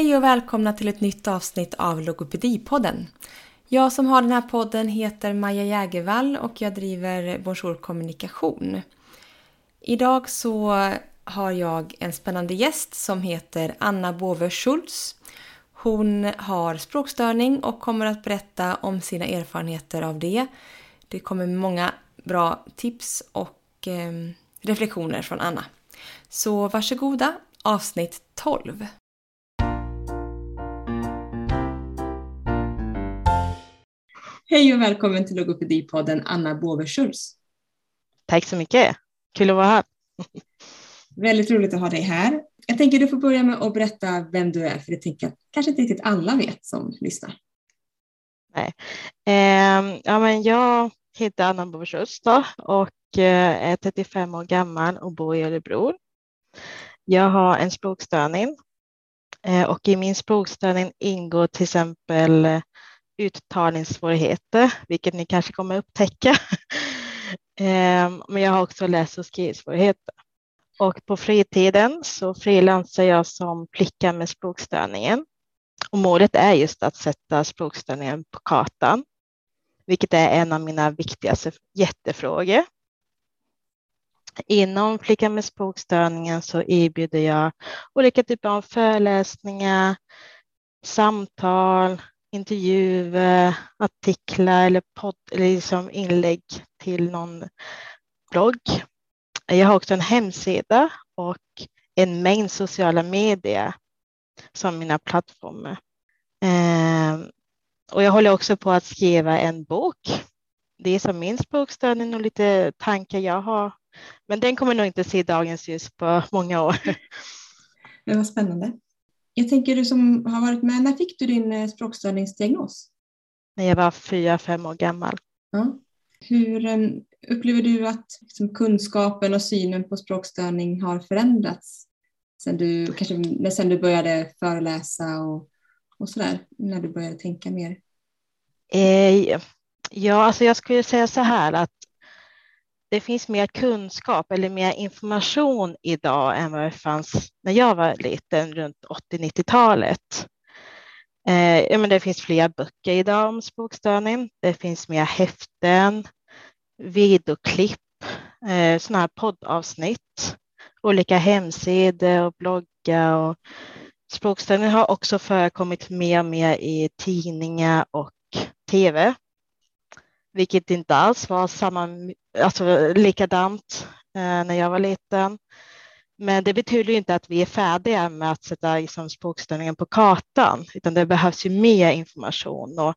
Hej och välkomna till ett nytt avsnitt av Logopedipodden. Jag som har den här podden heter Maja Jägervall och jag driver Bonjour Kommunikation. Idag så har jag en spännande gäst som heter Anna Båve Schultz. Hon har språkstörning och kommer att berätta om sina erfarenheter av det. Det kommer många bra tips och eh, reflektioner från Anna. Så varsågoda, avsnitt 12. Hej och välkommen till Logopedipodden Anna Båve Schultz. Tack så mycket. Kul att vara här. Väldigt roligt att ha dig här. Jag tänker du får börja med att berätta vem du är, för det tänker jag kanske inte riktigt alla vet som lyssnar. Nej. Eh, ja, men jag heter Anna Båve Schultz och eh, är 35 år gammal och bor i Örebro. Jag har en språkstörning eh, och i min språkstörning ingår till exempel uttalningssvårigheter, vilket ni kanske kommer upptäcka. Ehm, men jag har också läs och skrivsvårigheter. Och på fritiden så frilansar jag som flicka med språkstörningen. Och målet är just att sätta språkstörningen på kartan, vilket är en av mina viktigaste jättefrågor. Inom Flicka med språkstörningen så erbjuder jag olika typer av föreläsningar, samtal, intervjuer, artiklar eller, podd, eller liksom inlägg till någon blogg. Jag har också en hemsida och en mängd sociala medier som mina plattformar. Ehm, och jag håller också på att skriva en bok. Det är som min språkstörning och lite tankar jag har. Men den kommer nog inte se dagens ljus på många år. Det var spännande. Jag tänker du som har varit med, när fick du din eh, språkstörningsdiagnos? När jag var fyra, fem år gammal. Ja. Hur um, upplever du att liksom, kunskapen och synen på språkstörning har förändrats sen du, kanske, sen du började föreläsa och, och sådär, när du började tänka mer? Eh, ja, alltså jag skulle säga så här att det finns mer kunskap eller mer information idag än vad det fanns när jag var liten runt 80-90-talet. Eh, det finns fler böcker idag om språkstörning. Det finns mer häften, videoklipp, eh, sådana här poddavsnitt, olika hemsidor och bloggar. Och språkstörning har också förekommit mer och mer i tidningar och tv vilket inte alls var samma, alltså likadant eh, när jag var liten. Men det betyder inte att vi är färdiga med att sätta liksom, språkstörningen på kartan, utan det behövs ju mer information och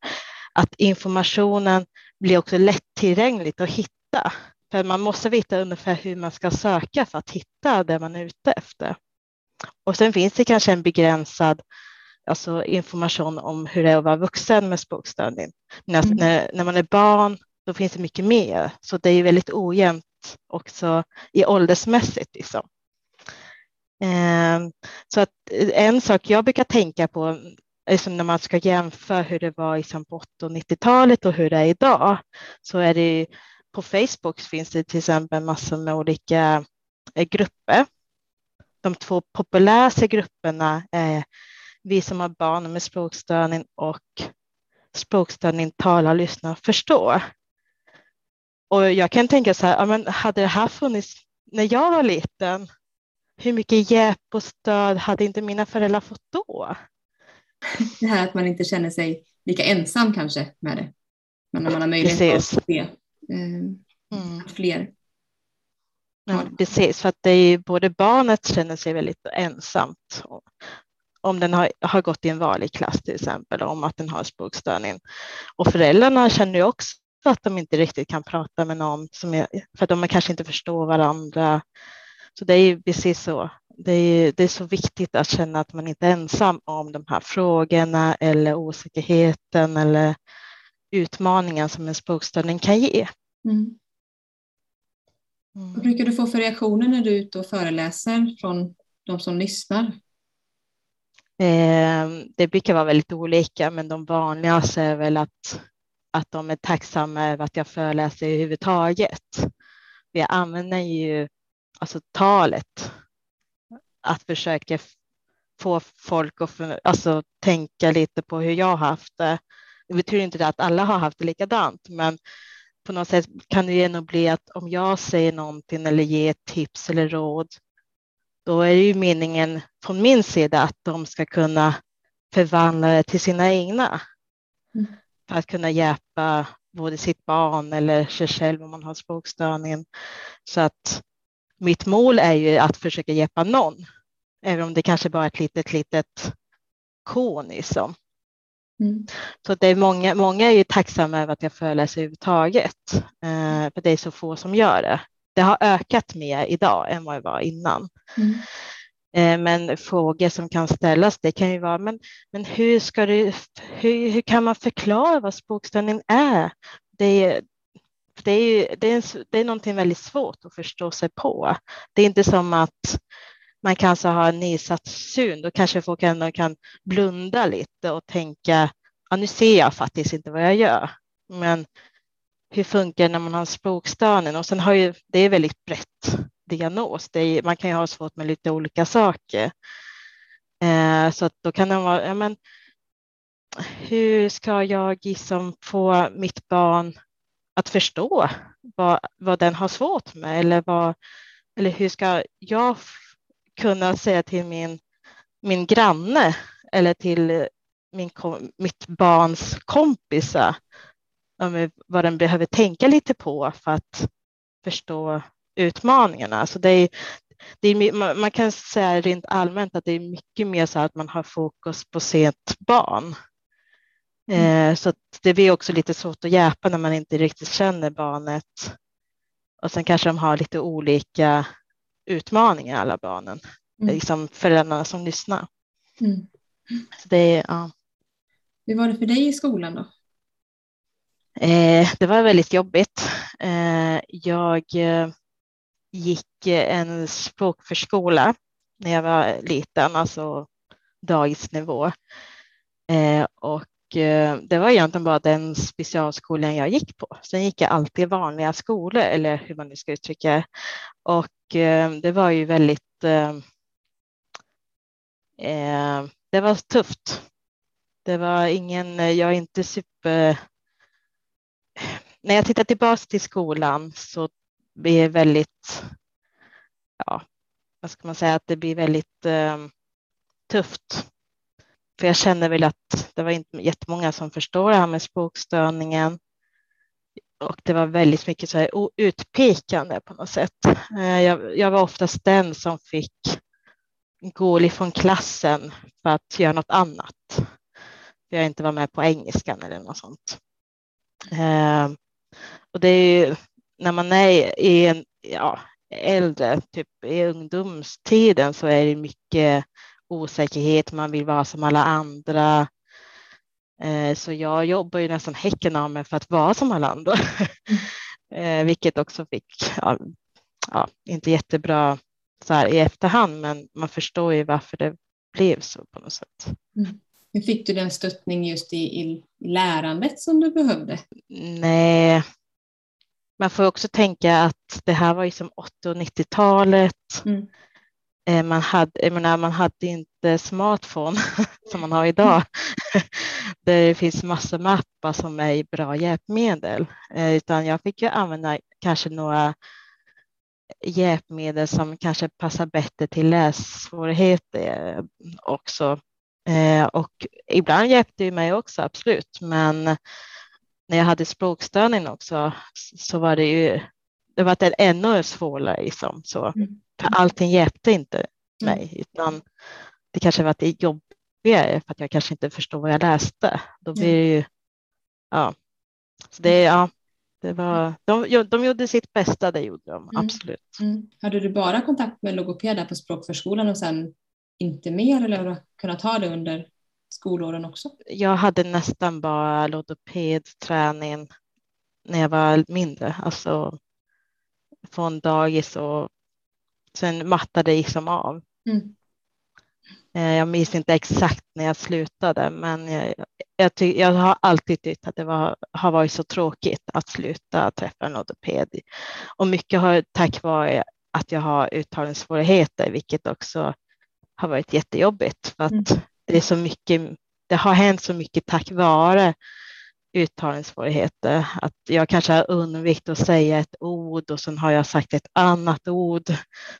att informationen blir också lättillgängligt att hitta. För man måste veta ungefär hur man ska söka för att hitta det man är ute efter. Och sen finns det kanske en begränsad alltså information om hur det är att vara vuxen med språkstörning. Mm. när, när, man är barn, då finns det mycket mer, så det är väldigt ojämnt också i åldersmässigt. Liksom. Ehm, så att eh, en sak jag brukar tänka på liksom när man ska jämföra hur det var liksom på 80 och 90-talet och hur det är idag, så är det på Facebook finns det till exempel massor med olika eh, grupper. De två populäraste grupperna är vi som har barn med språkstörning och språkstörning talar, lyssnar, förstår. Och jag kan tänka så här, ja, men hade det här funnits när jag var liten, hur mycket hjälp och stöd hade inte mina föräldrar fått då? Det här att man inte känner sig lika ensam kanske med det. Men när man har möjlighet precis. att se eh, mm. fler. Ja, precis, för att det är både barnet känner sig väldigt ensamt om den har, har gått i en vanlig klass till exempel, om att den har språkstörning. Och föräldrarna känner ju också att de inte riktigt kan prata med någon, som är, för att de kanske inte förstår varandra. Så det är ju precis så. Det är, det är så viktigt att känna att man inte är ensam om de här frågorna eller osäkerheten eller utmaningen som en språkstörning kan ge. Mm. Mm. Vad brukar du få för reaktioner när du är ute och föreläser från de som lyssnar? Eh, det brukar vara väldigt olika, men de vanligaste är väl att, att de är tacksamma över att jag föreläser överhuvudtaget. Jag använder ju alltså talet att försöka få folk att för, alltså, tänka lite på hur jag har haft det. Det betyder inte att alla har haft det likadant, men på något sätt kan det ju ändå bli att om jag säger någonting eller ger tips eller råd, då är det ju meningen från min sida att de ska kunna förvandla det till sina egna. Mm. Att kunna hjälpa både sitt barn eller sig själv om man har språkstörningen. Så att mitt mål är ju att försöka hjälpa någon, även om det kanske bara är ett litet, litet korn liksom. Mm. Så det är många, många är ju tacksamma över att jag föreläser överhuvudtaget, eh, för det är så få som gör det. Det har ökat mer idag än vad det var innan. Mm. Eh, men frågor som kan ställas, det kan ju vara, men, men hur, ska du, hur, hur kan man förklara vad språkstörning är? Det är, det är, det, är, det är någonting väldigt svårt att förstå sig på. Det är inte som att man kanske har en nedsatt syn, då kanske folk ändå kan blunda lite och tänka, ja, nu ser jag faktiskt inte vad jag gör. Men hur funkar det när man har en språkstörning? Och sen har ju, det är väldigt brett diagnos. Är, man kan ju ha svårt med lite olika saker. Eh, så att då kan det vara, ja, men, hur ska jag liksom få mitt barn att förstå vad, vad den har svårt med eller, vad, eller hur ska jag kunna säga till min, min granne eller till eh, min, mitt barns kompisar vad den behöver tänka lite på för att förstå utmaningarna. Så det är, det är, man kan säga rent allmänt att det är mycket mer så att man har fokus på sitt barn. Mm. Eh, så det blir också lite svårt att hjälpa när man inte riktigt känner barnet. Och sen kanske de har lite olika utmaningar, alla barnen. Mm. Liksom föräldrarna som lyssnar. Mm. Så det, ja. Hur var det för dig i skolan då? Eh, det var väldigt jobbigt. Eh, jag eh, gick eh, en språkförskola när jag var liten, alltså dagisnivå. Eh, och eh, det var egentligen bara den specialskolan jag gick på. Sen gick jag alltid vanliga skolor, eller hur man nu ska uttrycka det. Och eh, det var ju väldigt eh, eh, det var tufft. Det var ingen, jag är inte super... När jag tittar tillbaka till skolan så blir väldigt, ja, vad ska man säga, att det blir väldigt eh, tufft. För jag känner väl att det var inte jättemånga som förstår det här med språkstörningen. Och det var väldigt mycket så här utpekande på något sätt. Eh, jag, jag var oftast den som fick gå ifrån klassen för att göra något annat. För jag inte var med på engelskan eller något sånt. Eh, och det är ju när man är i en ja, äldre, typ i ungdomstiden så är det mycket osäkerhet, man vill vara som alla andra. Eh, så jag jobbar ju nästan häcken av mig för att vara som alla andra, eh, vilket också fick, ja, ja, inte jättebra så här i efterhand, men man förstår ju varför det blev så på något sätt. Mm. Hur fick du den stöttning just i, i lärandet som du behövde? Nej, man får också tänka att det här var ju som 80 och 90-talet. Mm. Eh, man, hade, jag menar, man hade inte smartphone som man har idag. det finns massor med appar som är bra hjälpmedel, eh, utan jag fick ju använda kanske några hjälpmedel som kanske passar bättre till lässvårigheter också. Eh, och ibland hjälpte det mig också, absolut, men när jag hade språkstörning också så var det ju det var det ännu svårare. Liksom, så. Mm. För allting hjälpte inte mm. mig, utan det kanske var det jobbigare för att jag kanske inte förstod vad jag läste. Då blir det ju, ja. Så det, ja, det var, de, de gjorde sitt bästa, det gjorde de, mm. absolut. Mm. Hade du bara kontakt med logoped på språkförskolan och sen inte mer eller har du kunnat ha det under skolåren också? Jag hade nästan bara logopedträning när jag var mindre, alltså från dagis och sen mattade det liksom av. Mm. Eh, jag minns inte exakt när jag slutade, men jag, jag, ty, jag har alltid tyckt att det var, har varit så tråkigt att sluta träffa en logoped. Och mycket har tack vare att jag har uttalningssvårigheter, vilket också har varit jättejobbigt för att mm. Det är så mycket. Det har hänt så mycket tack vare uttalningssvårigheter. Att jag kanske har undvikit att säga ett ord och sen har jag sagt ett annat ord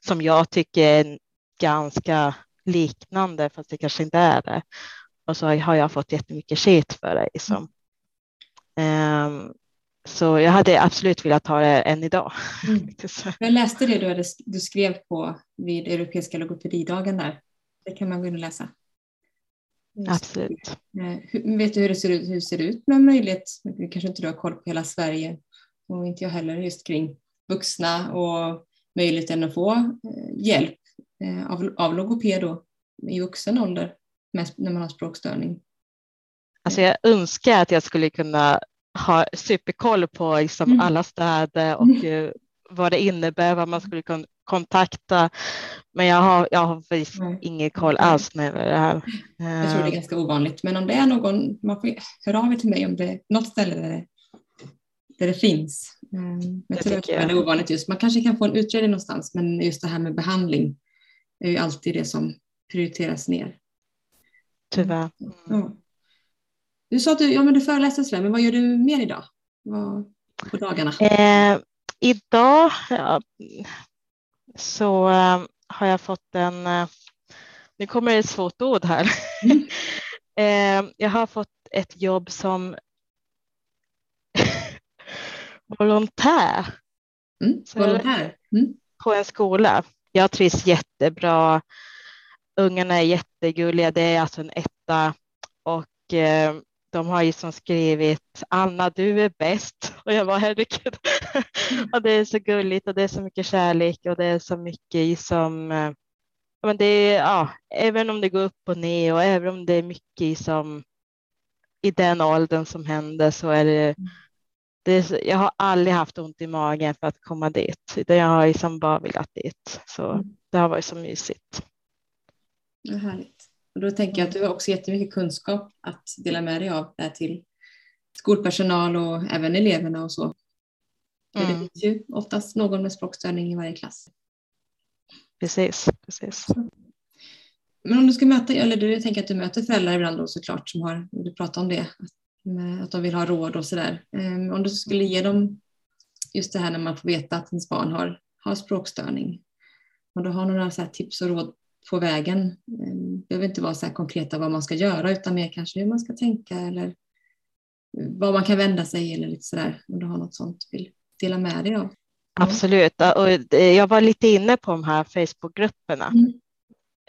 som jag tycker är ganska liknande, fast det kanske inte är det. Och så har jag fått jättemycket skit för det. Liksom. Um, så jag hade absolut velat ha det än idag. Mm. Jag läste det du, hade, du skrev på vid Europeiska logopedidagen där. Det kan man gå in och läsa. Absolut. Eh, vet du hur det ser ut, hur det ser ut med möjlighet, kanske inte du har koll på hela Sverige och inte jag heller, just kring vuxna och möjligheten att få eh, hjälp eh, av, av logoped då, i vuxen ålder när man har språkstörning? Alltså jag önskar att jag skulle kunna ha superkoll på liksom mm. alla städer och mm. vad det innebär, vad man skulle kunna kontakta. Men jag har, jag har mm. ingen koll alls med det här. Jag tror det är ganska ovanligt, men om det är någon, man får höra av er till mig om det är något ställe där det, där det finns. Men jag tror det är ovanligt just. Man kanske kan få en utredning någonstans, men just det här med behandling är ju alltid det som prioriteras ner. Tyvärr. Ja. Du sa att du, ja, men du föreläser sådär, men vad gör du mer idag? Vad, på dagarna? Eh, idag ja, så eh, har jag fått en, eh, nu kommer ett svårt ord här. Mm. eh, jag har fått ett jobb som volontär. Mm, volontär. Mm. På en skola. Jag trivs jättebra. Ungarna är jättegulliga. Det är alltså en etta och eh, de har ju som skrivit Anna, du är bäst. Och jag var herregud. och det är så gulligt och det är så mycket kärlek och det är så mycket som men det är, ja, även om det går upp och ner och även om det är mycket som i den åldern som händer så är det, det är, jag har aldrig haft ont i magen för att komma dit, utan jag har liksom bara velat dit. Så mm. det har varit så mysigt. Är härligt. Och då tänker jag att du har också jättemycket kunskap att dela med dig av där till skolpersonal och även eleverna och så. Mm. Det finns ju oftast någon med språkstörning i varje klass. Precis, precis. Men om du ska möta, eller du tänker att du möter föräldrar ibland då såklart som har, du pratar om det, att de vill ha råd och sådär. Ehm, om du skulle ge dem just det här när man får veta att ens barn har, har språkstörning, och du har några så tips och råd på vägen. Det ehm, behöver inte vara så här konkreta vad man ska göra utan mer kanske hur man ska tänka eller vad man kan vända sig eller lite sådär om du har något sånt vill dela med dig av. Absolut, och jag var lite inne på de här Facebookgrupperna. Mm.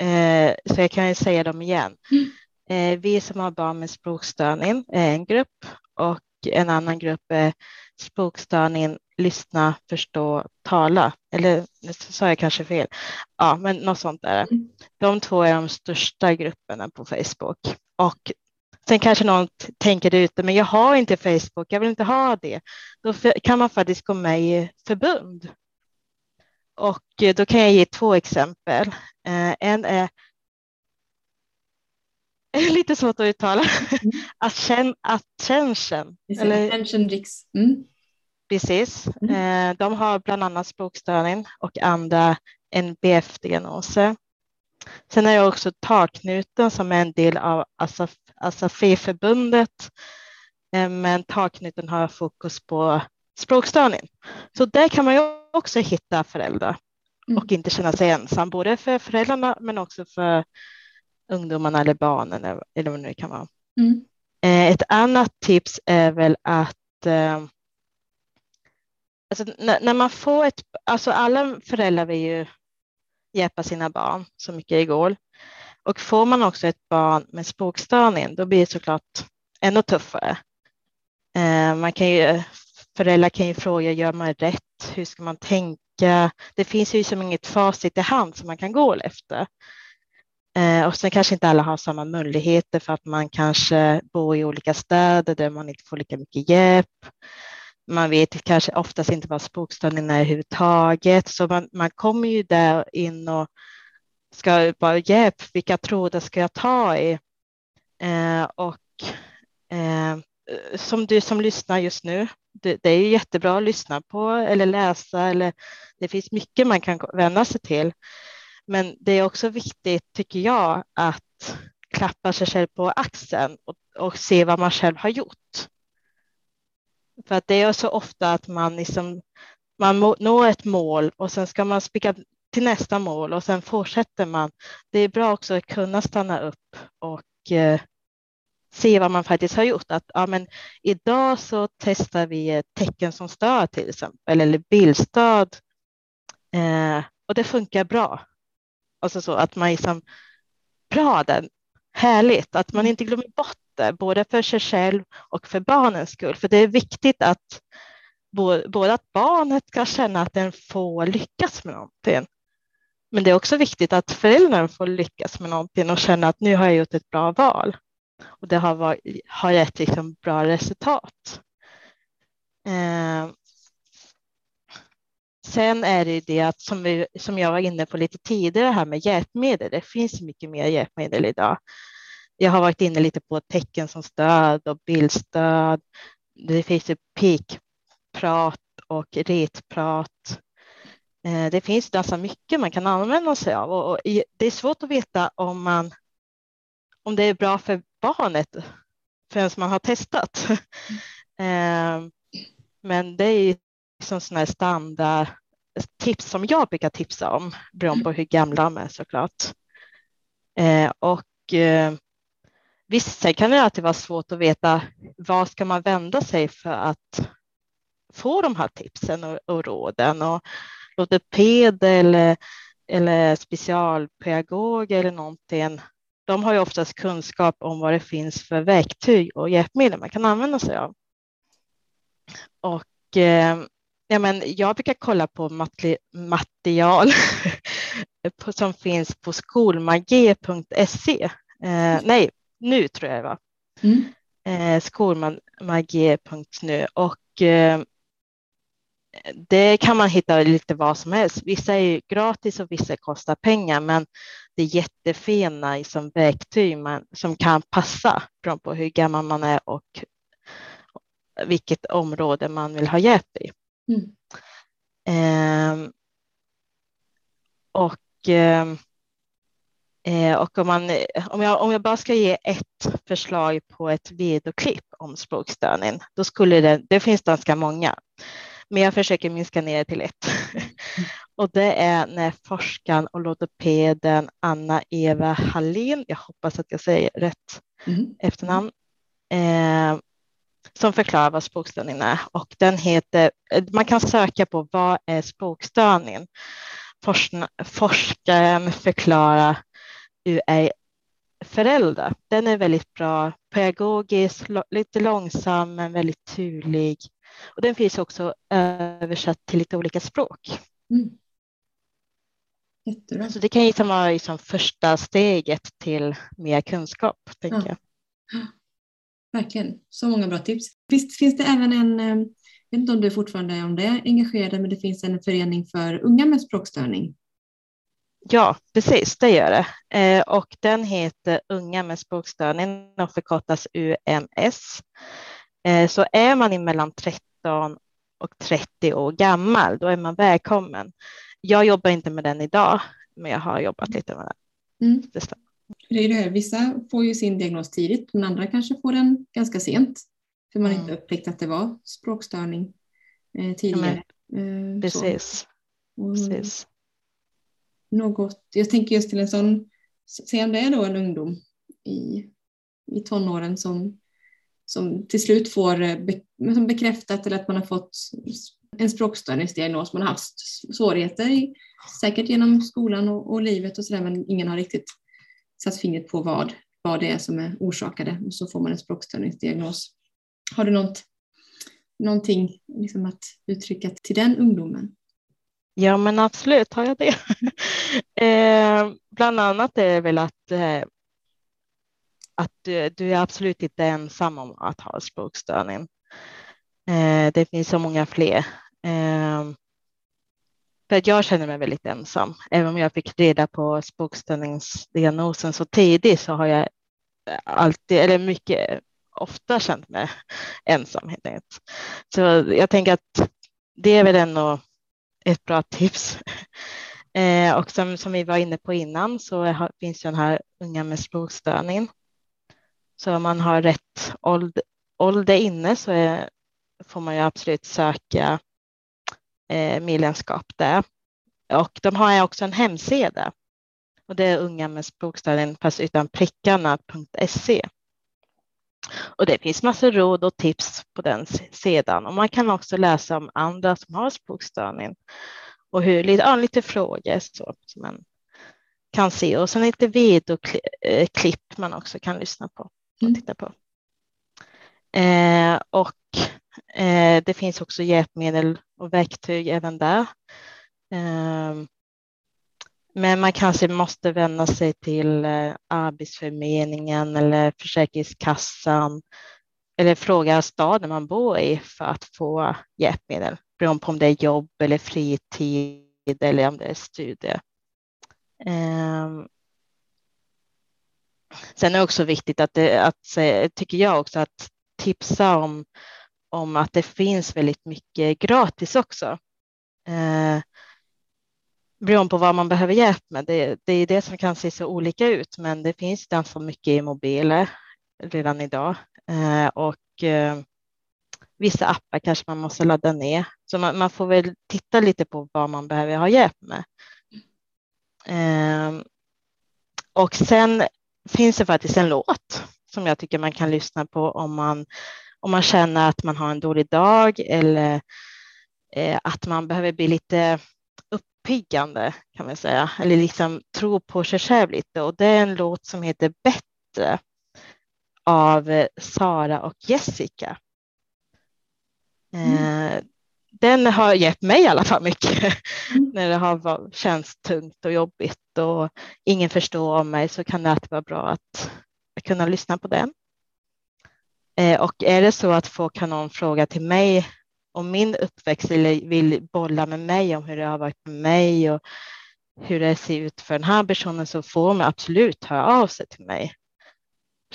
Eh, så jag kan ju säga dem igen. Mm. Eh, vi som har barn med språkstörning är en grupp och en annan grupp är språkstörning lyssna, förstå, tala. Eller nu sa jag kanske fel. Ja, men något sånt är det. Mm. De två är de största grupperna på Facebook. Och sen kanske någon tänker ute, men jag har inte Facebook, jag vill inte ha det. Då kan man faktiskt gå med i förbund. Och eh, då kan jag ge två exempel. Eh, en är lite svårt att uttala. Mm. Attention. Eller, attention mm. Precis. Mm. Eh, de har bland annat språkstörning och andra NBF-diagnoser. Sen är det också Taknuten som är en del av ASAFI-förbundet. Eh, men Taknuten har fokus på språkstörning. Så där kan man ju också hitta föräldrar mm. och inte känna sig ensam, både för föräldrarna men också för ungdomarna eller barnen eller vad det nu kan vara. Mm. Eh, ett annat tips är väl att Alltså, när, när, man får ett, alltså alla föräldrar vill ju hjälpa sina barn så mycket det går. Och får man också ett barn med språkstörning, då blir det såklart ännu tuffare. Eh, man kan ju, föräldrar kan ju fråga, gör man rätt? Hur ska man tänka? Det finns ju som inget facit i hand som man kan gå efter. Eh, och sen kanske inte alla har samma möjligheter för att man kanske bor i olika städer där man inte får lika mycket hjälp man vet kanske oftast inte vad språkstörningen är överhuvudtaget, så man, man kommer ju där in och ska bara hjälp, vilka trådar ska jag ta i? Eh, och eh, som du som lyssnar just nu, det, det, är jättebra att lyssna på eller läsa, eller det finns mycket man kan vända sig till. Men det är också viktigt, tycker jag, att klappa sig själv på axeln och, och se vad man själv har gjort. För att det är så ofta att man, liksom, man når ett mål och sen ska man spika till nästa mål och sen fortsätter man. Det är bra också att kunna stanna upp och eh, se vad man faktiskt har gjort. Att, ja, men idag så testar vi tecken som stöd till exempel eller bildstöd eh, och det funkar bra. Alltså så att man liksom, bra den, härligt, att man inte glömmer bort det, både för sig själv och för barnens skull. För det är viktigt att både att barnet ska känna att den får lyckas med någonting. Men det är också viktigt att föräldern får lyckas med någonting och känna att nu har jag gjort ett bra val. Och det har, varit, har gett liksom bra resultat. Eh, sen är det det att som, vi, som jag var inne på lite tidigare här med hjälpmedel. Det finns mycket mer hjälpmedel idag. Jag har varit inne lite på tecken som stöd och bildstöd. Det finns ju pikprat och retprat. Eh, det finns ganska alltså mycket man kan använda sig av och det är svårt att veta om, man, om det är bra för barnet förrän man har testat. Mm. Men det är som sådana standard tips som jag brukar tipsa om beroende på hur gamla de är såklart. Eh, och visst, sen kan det alltid vara svårt att veta var ska man vända sig för att få de här tipsen och, och råden och logoped eller, eller specialpedagog eller någonting, de har ju oftast kunskap om vad det finns för verktyg och hjälpmedel man kan använda sig av. Och eh, ja, men jag brukar kolla på material som finns på skolmagi.se. Eh, nej, nu tror jag det var. Mm. Eh, skolmagi.nu och eh, det kan man hitta lite vad som helst. Vissa är gratis och vissa kostar pengar, men det är jättefina som verktyg man, som kan passa beroende på hur gammal man är och vilket område man vill ha hjälp i. Mm. Eh, och eh, och om, man, om, jag, om jag bara ska ge ett förslag på ett videoklipp om språkstörning, då skulle det, det finns ganska många, men jag försöker minska ner till ett. Och det är när forskaren och logopeden Anna-Eva Hallin, jag hoppas att jag säger rätt mm. efternamn, eh, som förklarar vad språkstörning är. Och den heter, man kan söka på vad är språkstörning? forskaren förklarar är förälder. Den är väldigt bra, pedagogisk, lite långsam men väldigt tydlig. Och den finns också översatt till lite olika språk. Mm. Jättebra. Så det kan ju vara liksom första steget till mer kunskap. Tänker ja. jag. Verkligen, så många bra tips. Visst finns det även en, eh, jag vet inte om du fortfarande är om det engagerad, men det finns en förening för unga med språkstörning. Ja, precis, det gör det. Eh, och den heter Unga med språkstörning och förkortas UMS. Eh, så är man mellan 13 och 30 år gammal, då är man välkommen. Jag jobbar inte med den idag, men jag har jobbat lite med den. Mm. Det, är det här, vissa får ju sin diagnos tidigt, men andra kanske får den ganska sent, för man mm. inte upptäckt att det var språkstörning eh, tidigare. Ja, men, eh, precis. precis. Något, jag tänker just till en sån, se om det är då en ungdom i, i tonåren som som till slut får eh, be, som bekräftat eller att man har fått en språkstörningsdiagnos. Man har haft svårigheter, i, säkert genom skolan och, och livet och sådär, men ingen har riktigt satt fingret på vad, vad det är som är orsakade och så får man en språkstörningsdiagnos. Har du något, någonting liksom att uttrycka till den ungdomen? Ja, men absolut har jag det. eh, bland annat är det väl att eh, att du, du, är absolut inte ensam om att ha språkstörning. Eh, det finns så många fler. Eh, för att jag känner mig väldigt ensam. Även om jag fick reda på språkstörningsdiagnosen så tidigt så har jag alltid, eller mycket ofta känt mig ensam helt enkelt. Så jag tänker att det är väl ändå ett bra tips. Eh, och som, som vi var inne på innan så har, finns den här unga med språkstörning. Så om man har rätt ålder, ålder inne så är, får man ju absolut söka eh, medlemskap där. Och de har också en hemsida och det är unga med språkstörning fast utan prickarna.se. Och det finns massor råd och tips på den sidan och man kan också läsa om andra som har språkstörning och hur, ja, lite frågor så, som man kan se och sen lite videoklipp man också kan lyssna på och mm. titta på. Eh, och eh, det finns också hjälpmedel och verktyg även där. Eh, men man kanske måste vända sig till eh, Arbetsförmedlingen eller Försäkringskassan eller fråga staden man bor i för att få hjälpmedel beroende på om det är jobb eller fritid eller om det är studier. Ehm. Sen är det också viktigt att, det, att tycker jag också, att tipsa om, om att det finns väldigt mycket gratis också. Ehm. Beroende på vad man behöver hjälp med. Det, det är det som kan se så olika ut, men det finns ganska mycket i mobiler redan idag eh, och eh, vissa appar kanske man måste ladda ner. Så man, man, får väl titta lite på vad man behöver ha hjälp med. Eh, och sen finns det faktiskt en låt som jag tycker man kan lyssna på om man, om man känner att man har en dålig dag eller eh, att man behöver bli lite uppiggande kan man säga, eller liksom tro på sig själv lite. Och det är en låt som heter Bättre av Sara och Jessica. Mm. Eh, den har gett mig i alla fall mycket mm. när det har känts tungt och jobbigt och ingen förstår om mig så kan det alltid vara bra att kunna lyssna på den. Eh, och är det så att folk har någon fråga till mig om min uppväxt eller vill bolla med mig om hur det har varit med mig och hur det ser ut för den här personen så får man absolut höra av sig till mig.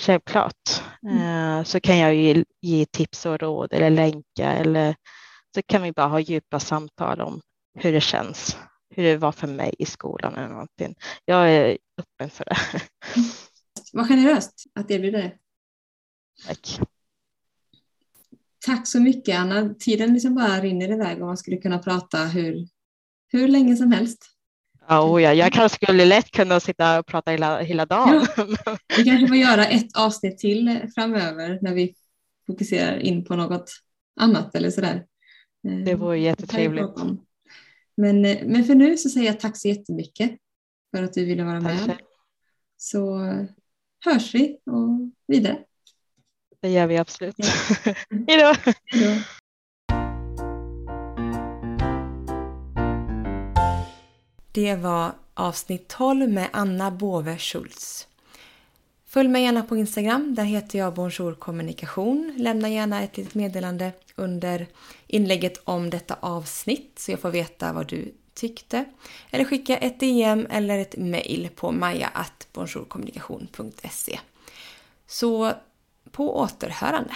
Självklart. Mm. Eh, så kan jag ge, ge tips och råd eller länka eller så kan vi bara ha djupa samtal om hur det känns, hur det var för mig i skolan eller någonting. Jag är öppen för det. Vad generöst att erbjuda det. Tack. Tack så mycket Anna. Tiden liksom bara rinner iväg och man skulle kunna prata hur, hur länge som helst. Oh ja, jag kanske skulle lätt kunna sitta och prata hela, hela dagen. Ja. Vi kanske får göra ett avsnitt till framöver när vi fokuserar in på något annat eller sådär. Det vore eh, jättetrevligt. Men, eh, men för nu så säger jag tack så jättemycket för att du ville vara med. Tack. Så hörs vi och vidare. Det gör vi absolut. Ja. Hej då! Det var avsnitt 12 med Anna Bove Schultz. Följ mig gärna på Instagram, där heter jag Bonjour Kommunikation. Lämna gärna ett litet meddelande under inlägget om detta avsnitt så jag får veta vad du tyckte. Eller skicka ett DM eller ett mail på maja.bonjourkommunikation.se. Så på återhörande!